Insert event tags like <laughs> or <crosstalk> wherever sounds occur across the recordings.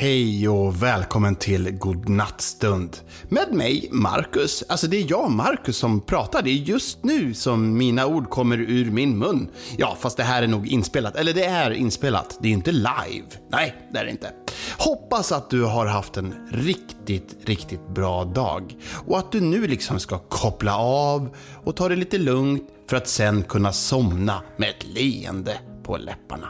Hej och välkommen till Godnattstund. Med mig, Marcus. Alltså det är jag, Marcus, som pratar. Det är just nu som mina ord kommer ur min mun. Ja, fast det här är nog inspelat. Eller det är inspelat. Det är inte live. Nej, det är det inte. Hoppas att du har haft en riktigt, riktigt bra dag. Och att du nu liksom ska koppla av och ta det lite lugnt för att sen kunna somna med ett leende på läpparna.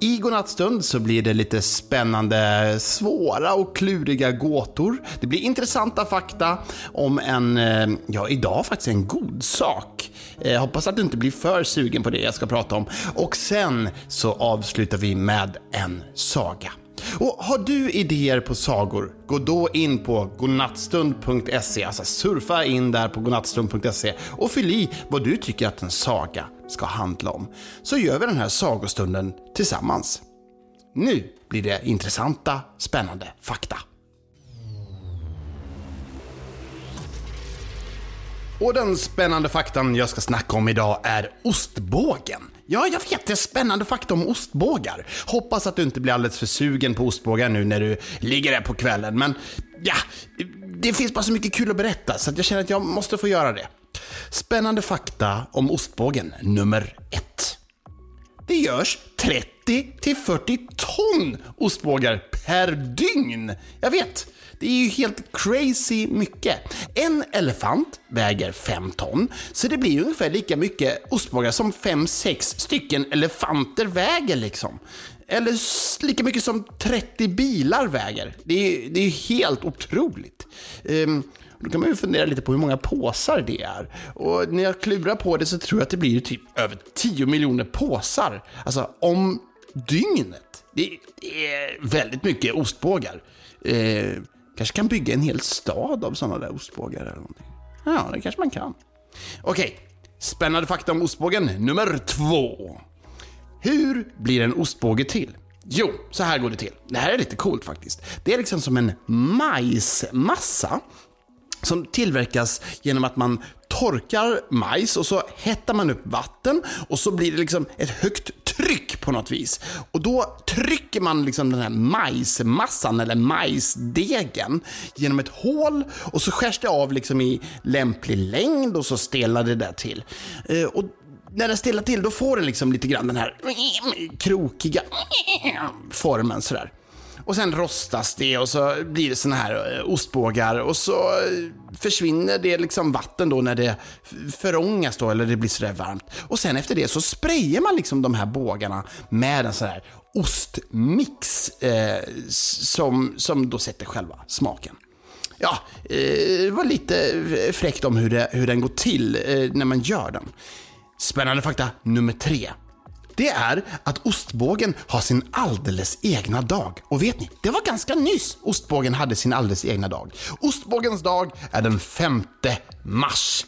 I godnattstund så blir det lite spännande, svåra och kluriga gåtor. Det blir intressanta fakta om en, eh, ja idag faktiskt en god sak. Jag hoppas att du inte blir för sugen på det jag ska prata om. Och sen så avslutar vi med en saga. Och har du idéer på sagor, gå då in på godnattstund.se, alltså surfa in där på godnattstund.se och fyll i vad du tycker att en saga ska handla om. Så gör vi den här sagostunden tillsammans. Nu blir det intressanta, spännande fakta. Och den spännande faktan jag ska snacka om idag är ostbågen. Ja, jag vet, det är spännande fakta om ostbågar. Hoppas att du inte blir alldeles för sugen på ostbågar nu när du ligger där på kvällen, men ja, det finns bara så mycket kul att berätta så att jag känner att jag måste få göra det. Spännande fakta om ostbågen nummer ett. Det görs 30 till 40 ton ostbågar per dygn. Jag vet, det är ju helt crazy mycket. En elefant väger 5 ton, så det blir ungefär lika mycket ostbågar som 5-6 stycken elefanter väger liksom. Eller lika mycket som 30 bilar väger. Det är, det är helt otroligt. Um, då kan man ju fundera lite på hur många påsar det är. Och när jag klurar på det så tror jag att det blir typ över 10 miljoner påsar. Alltså om dygnet. Det är väldigt mycket ostbågar. Eh, kanske kan bygga en hel stad av sådana där ostbågar eller någonting. Ja, det kanske man kan. Okej, spännande fakta om ostbågen nummer två. Hur blir en ostbåge till? Jo, så här går det till. Det här är lite coolt faktiskt. Det är liksom som en majsmassa som tillverkas genom att man torkar majs och så hettar man upp vatten och så blir det liksom ett högt tryck på något vis. Och då trycker man liksom den här majsmassan eller majsdegen genom ett hål och så skärs det av liksom i lämplig längd och så stelnar det där till. Eh, och när den stelnar till då får den liksom lite grann den här krokiga formen sådär. Och sen rostas det och så blir det såna här eh, ostbågar och så eh, försvinner det liksom vatten då när det förångas då, eller det blir sådär varmt. Och sen efter det så sprayar man liksom de här bågarna med en sån här ostmix eh, som, som då sätter själva smaken. Ja, eh, det var lite eh, fräckt om hur, det, hur den går till eh, när man gör den. Spännande fakta nummer tre det är att ostbågen har sin alldeles egna dag. Och vet ni, det var ganska nyss ostbågen hade sin alldeles egna dag. Ostbågens dag är den 5 mars.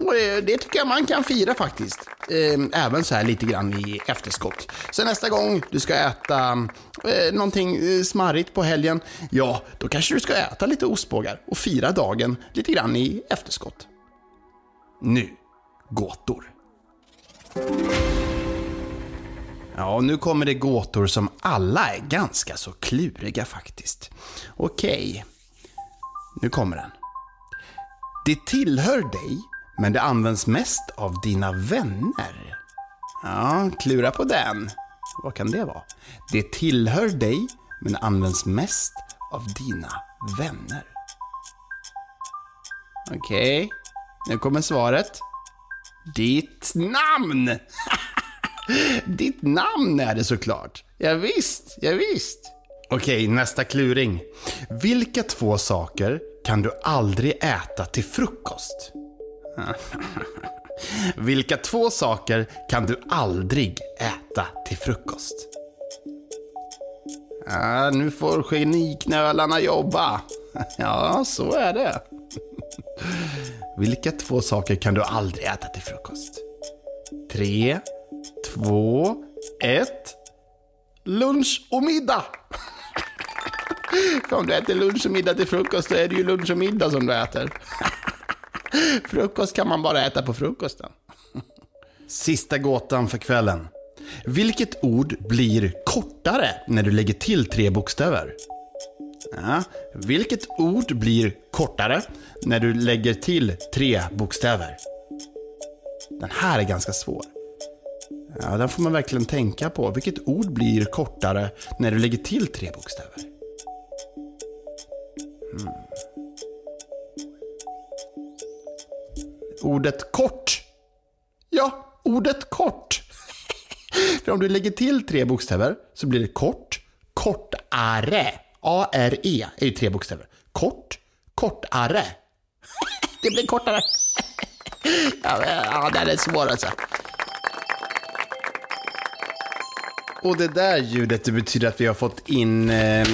Och eh, det tycker jag man kan fira faktiskt. Eh, även så här lite grann i efterskott. Så nästa gång du ska äta eh, någonting eh, smarrigt på helgen, ja, då kanske du ska äta lite ostbågar och fira dagen lite grann i efterskott. Nu, gåtor. Ja, och nu kommer det gåtor som alla är ganska så kluriga faktiskt. Okej, nu kommer den. Det tillhör dig, men det används mest av dina vänner. Ja, klura på den. Vad kan det vara? Det tillhör dig, men används mest av dina vänner. Okej, okay. nu kommer svaret. Ditt namn! <laughs> Ditt namn är det såklart. Ja, visst, ja, visst. Okej, nästa kluring. Vilka två saker kan du aldrig äta till frukost? <laughs> Vilka två saker kan du aldrig äta till frukost? Ja, nu får geniknölarna jobba. <laughs> Ja, så är det. <laughs> Vilka två saker kan du aldrig äta till frukost? Tre, två, ett. Lunch och middag! Om du äter lunch och middag till frukost, då är det ju lunch och middag som du äter. Frukost kan man bara äta på frukosten. Sista gåtan för kvällen. Vilket ord blir kortare när du lägger till tre bokstäver? Ja, vilket ord blir kortare när du lägger till tre bokstäver? Den här är ganska svår. Ja, den får man verkligen tänka på. Vilket ord blir kortare när du lägger till tre bokstäver? Hmm. Ordet kort. Ja, ordet kort. <laughs> För om du lägger till tre bokstäver så blir det kort, kortare. A-R-E är ju tre bokstäver. Kort, kortare. <laughs> Det blir kortare. <laughs> Ja, det är svårt alltså. Och det där ljudet det betyder att vi har fått in eh,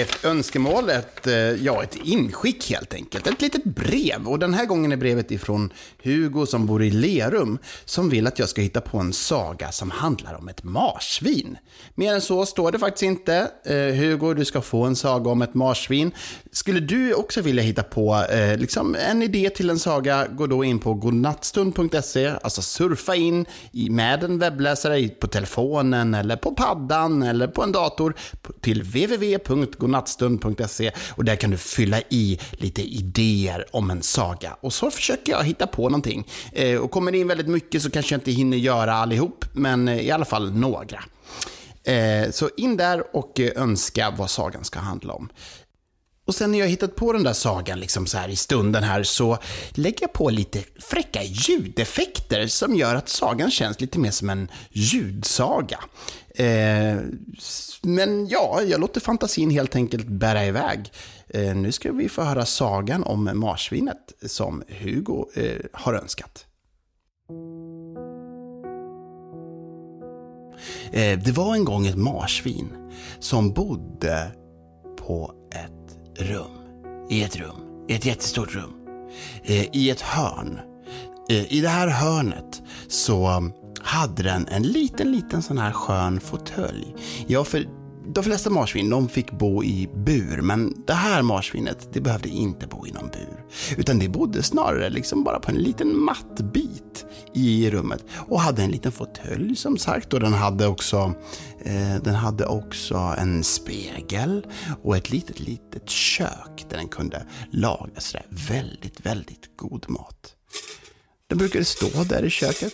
ett önskemål, ett, eh, ja, ett inskick helt enkelt. Ett litet brev. Och den här gången är brevet ifrån Hugo som bor i Lerum, som vill att jag ska hitta på en saga som handlar om ett marsvin. Mer än så står det faktiskt inte. Eh, Hugo, du ska få en saga om ett marsvin. Skulle du också vilja hitta på eh, liksom en idé till en saga, gå då in på godnattstund.se, alltså surfa in i, med en webbläsare på telefonen eller på paddan eller på en dator till www.godnattstund.se och där kan du fylla i lite idéer om en saga. Och så försöker jag hitta på någonting. Eh, och kommer det in väldigt mycket så kanske jag inte hinner göra allihop, men eh, i alla fall några. Eh, så in där och eh, önska vad sagan ska handla om. Och sen när jag hittat på den där sagan liksom så här i stunden här så lägger jag på lite fräcka ljudeffekter som gör att sagan känns lite mer som en ljudsaga. Eh, men ja, jag låter fantasin helt enkelt bära iväg. Eh, nu ska vi få höra sagan om marsvinet som Hugo eh, har önskat. Eh, det var en gång ett marsvin som bodde på rum. I ett rum. I ett jättestort rum. Eh, I ett hörn. Eh, I det här hörnet så hade den en liten, liten sån här skön fåtölj. Ja, för de flesta marsvin de fick bo i bur, men det här marsvinet det behövde inte bo i någon bur. Utan det bodde snarare liksom bara på en liten mattbit i rummet och hade en liten fåtölj som sagt och den hade också eh, den hade också en spegel och ett litet, litet kök där den kunde laga sådär väldigt, väldigt god mat. Den brukade stå där i köket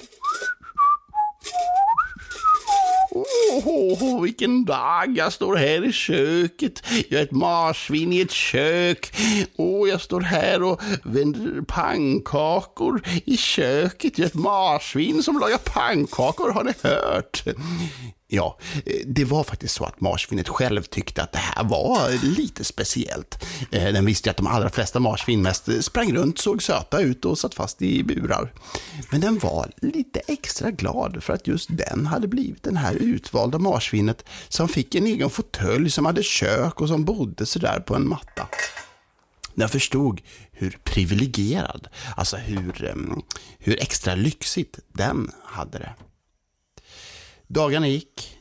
Åh, oh, oh, vilken dag! Jag står här i köket. Jag är ett marsvin i ett kök. Och jag står här och vänder pannkakor i köket. Jag är ett marsvin som lagar pannkakor, har ni hört? Ja, eh, det var faktiskt så att marsvinet själv tyckte att det här var lite speciellt. Eh, den visste ju att de allra flesta marsvin mest sprang runt, såg söta ut och satt fast i burar. Men den var lite extra glad för att just den hade blivit den här utvalda marsvinet som fick en egen fåtölj, som hade kök och som bodde sådär på en matta. Den förstod hur privilegierad, alltså hur, ehm, hur extra lyxigt den hade det. Dagarna gick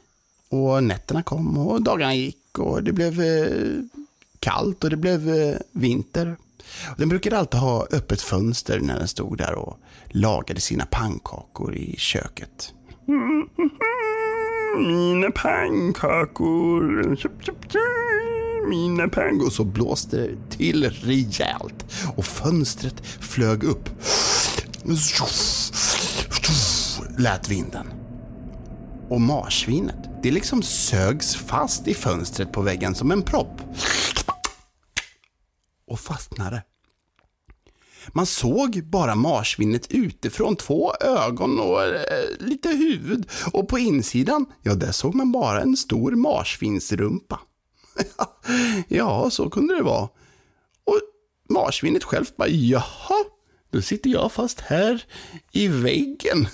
och nätterna kom och dagarna gick och det blev eh, kallt och det blev eh, vinter. Den brukade alltid ha öppet fönster när den stod där och lagade sina pannkakor i köket. <laughs> Mina pannkakor, mina pannkakor. Så blåste det till rejält och fönstret flög upp. Lät vinden och marsvinet. Det liksom sögs fast i fönstret på väggen som en propp. Och fastnade. Man såg bara marsvinet utifrån, två ögon och eh, lite huvud. Och på insidan, ja där såg man bara en stor marsvinsrumpa. <laughs> ja, så kunde det vara. Och marsvinet själv bara, jaha, då sitter jag fast här i väggen.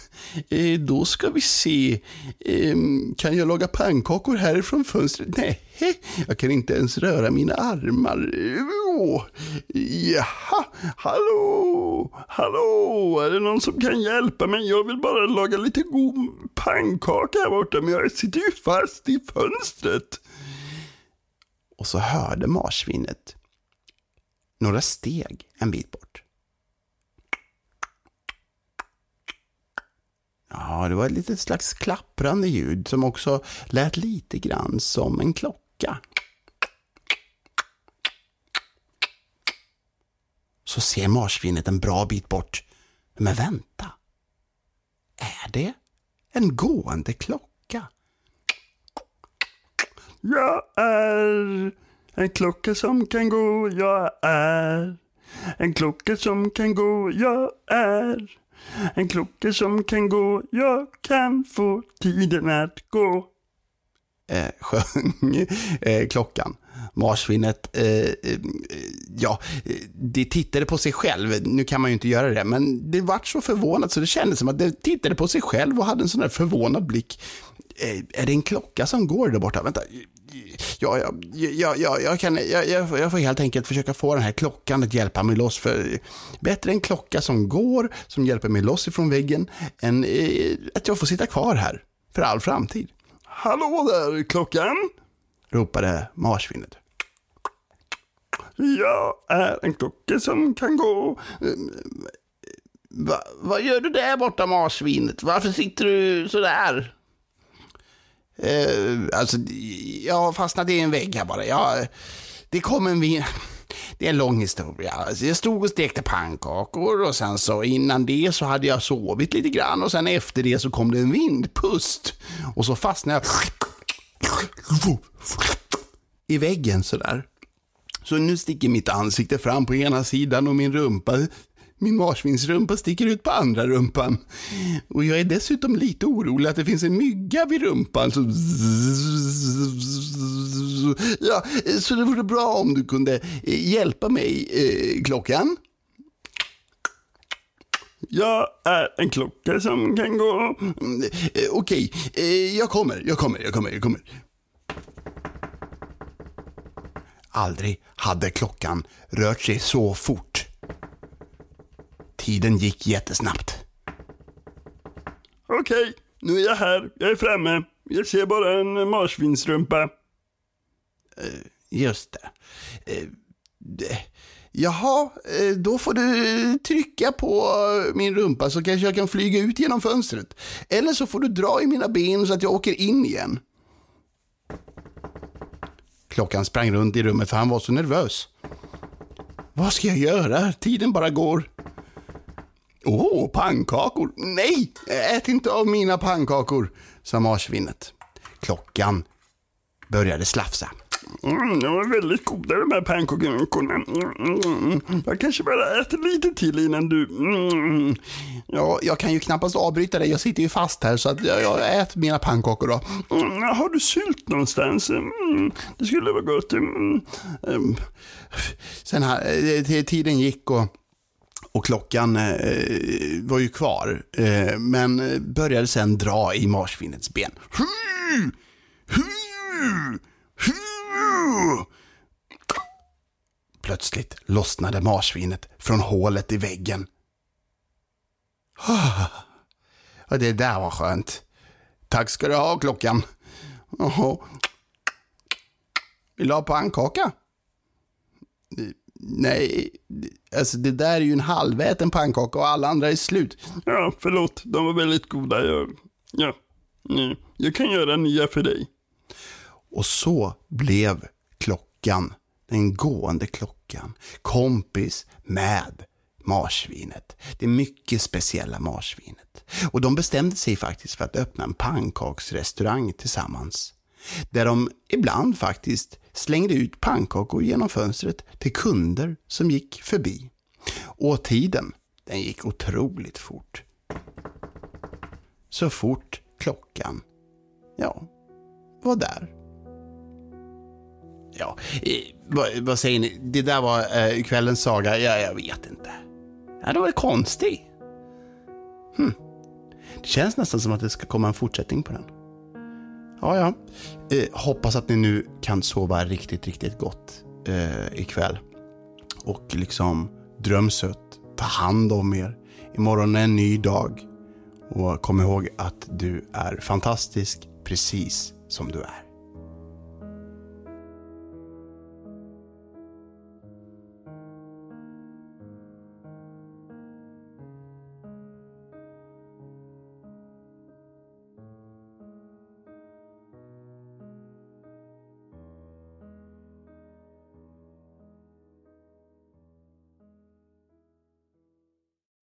Eh, då ska vi se. Eh, kan jag laga pannkakor härifrån fönstret? Nej, jag kan inte ens röra mina armar. Oh, jaha, hallå, hallå, är det någon som kan hjälpa mig? Jag vill bara laga lite god pannkaka här borta, men jag sitter ju fast i fönstret. Och så hörde marsvinet några steg en bit bort. Ja, det var ett litet slags klapprande ljud som också lät lite grann som en klocka. Så ser marsvinet en bra bit bort. Men vänta. Är det en gående klocka? Jag är en klocka som kan gå, jag är en klocka som kan gå, jag är en klocka som kan gå, jag kan få tiden att gå. Eh, sjöng eh, klockan. Marsvinet, eh, eh, ja, eh, det tittade på sig själv. Nu kan man ju inte göra det, men det vart så förvånat så det kändes som att det tittade på sig själv och hade en sån där förvånad blick. Eh, är det en klocka som går där borta? Vänta, ja, ja, ja, ja, jag, kan, jag, jag får helt enkelt försöka få den här klockan att hjälpa mig loss. För bättre en klocka som går, som hjälper mig loss ifrån väggen, än eh, att jag får sitta kvar här för all framtid. Hallå där, klockan! ropade marsvinet. Jag är en klocka som kan gå. Eh, va, vad gör du där borta marsvinet? Varför sitter du sådär? Eh, alltså, jag har fastnat i en vägg här bara. Jag, det kom en vin... <laughs> Det är en lång historia. Alltså, jag stod och stekte pannkakor och sen så innan det så hade jag sovit lite grann och sen efter det så kom det en vindpust. Och så fastnade jag i väggen sådär. Så nu sticker mitt ansikte fram på ena sidan och min rumpa min marsvinsrumpa sticker ut på andra rumpan. Och jag är dessutom lite orolig att det finns en mygga vid rumpan. Så, ja, så det vore bra om du kunde hjälpa mig, eh, klockan. Jag är en klocka som kan gå. Eh, Okej, eh, jag kommer, jag kommer, jag kommer, jag kommer. Aldrig hade klockan rört sig så fort. Tiden gick jättesnabbt. Okej, nu är jag här. Jag är framme. Jag ser bara en marsvinsrumpa. Just det. Eh, Jaha, eh, då får du trycka på min rumpa så kanske jag kan flyga ut genom fönstret. Eller så får du dra i mina ben så att jag åker in igen. Klockan sprang runt i rummet för han var så nervös. Vad ska jag göra? Tiden bara går. Åh, oh, pannkakor! Nej, ät inte av mina pannkakor, sa marsvinet. Klockan började slafsa. Mm, de var väldigt goda de här pannkakorna. Mm, jag kanske bara äter lite till innan du... Mm. Ja, jag kan ju knappast avbryta dig. Jag sitter ju fast här så att jag, jag äter mina pannkakor då. Mm, har du sylt någonstans? Mm, det skulle vara gott. Mm. Um, sen här, tiden gick och och klockan eh, var ju kvar, eh, men började sen dra i marsvinets ben. Plötsligt lossnade marsvinet från hålet i väggen. Och det där var skönt. Tack ska du ha, klockan. Oho. Vill du ha pannkaka? Nej, alltså det där är ju en halväten pannkaka och alla andra är slut. Ja, förlåt. De var väldigt goda. Jag, ja, jag kan göra nya för dig. Och så blev klockan, den gående klockan, kompis med marsvinet. Det mycket speciella marsvinet. Och de bestämde sig faktiskt för att öppna en pannkaksrestaurang tillsammans. Där de ibland faktiskt slängde ut pannkakor genom fönstret till kunder som gick förbi. Och tiden, den gick otroligt fort. Så fort klockan, ja, var där. Ja, eh, vad, vad, säger ni? Det där var eh, kvällens saga? Ja, jag vet inte. Ja, det var konstig. Hm. Det känns nästan som att det ska komma en fortsättning på den. Ja, ja. Eh, hoppas att ni nu kan sova riktigt, riktigt gott eh, ikväll. Och liksom dröm sött. Ta hand om er. Imorgon är en ny dag. Och kom ihåg att du är fantastisk precis som du är.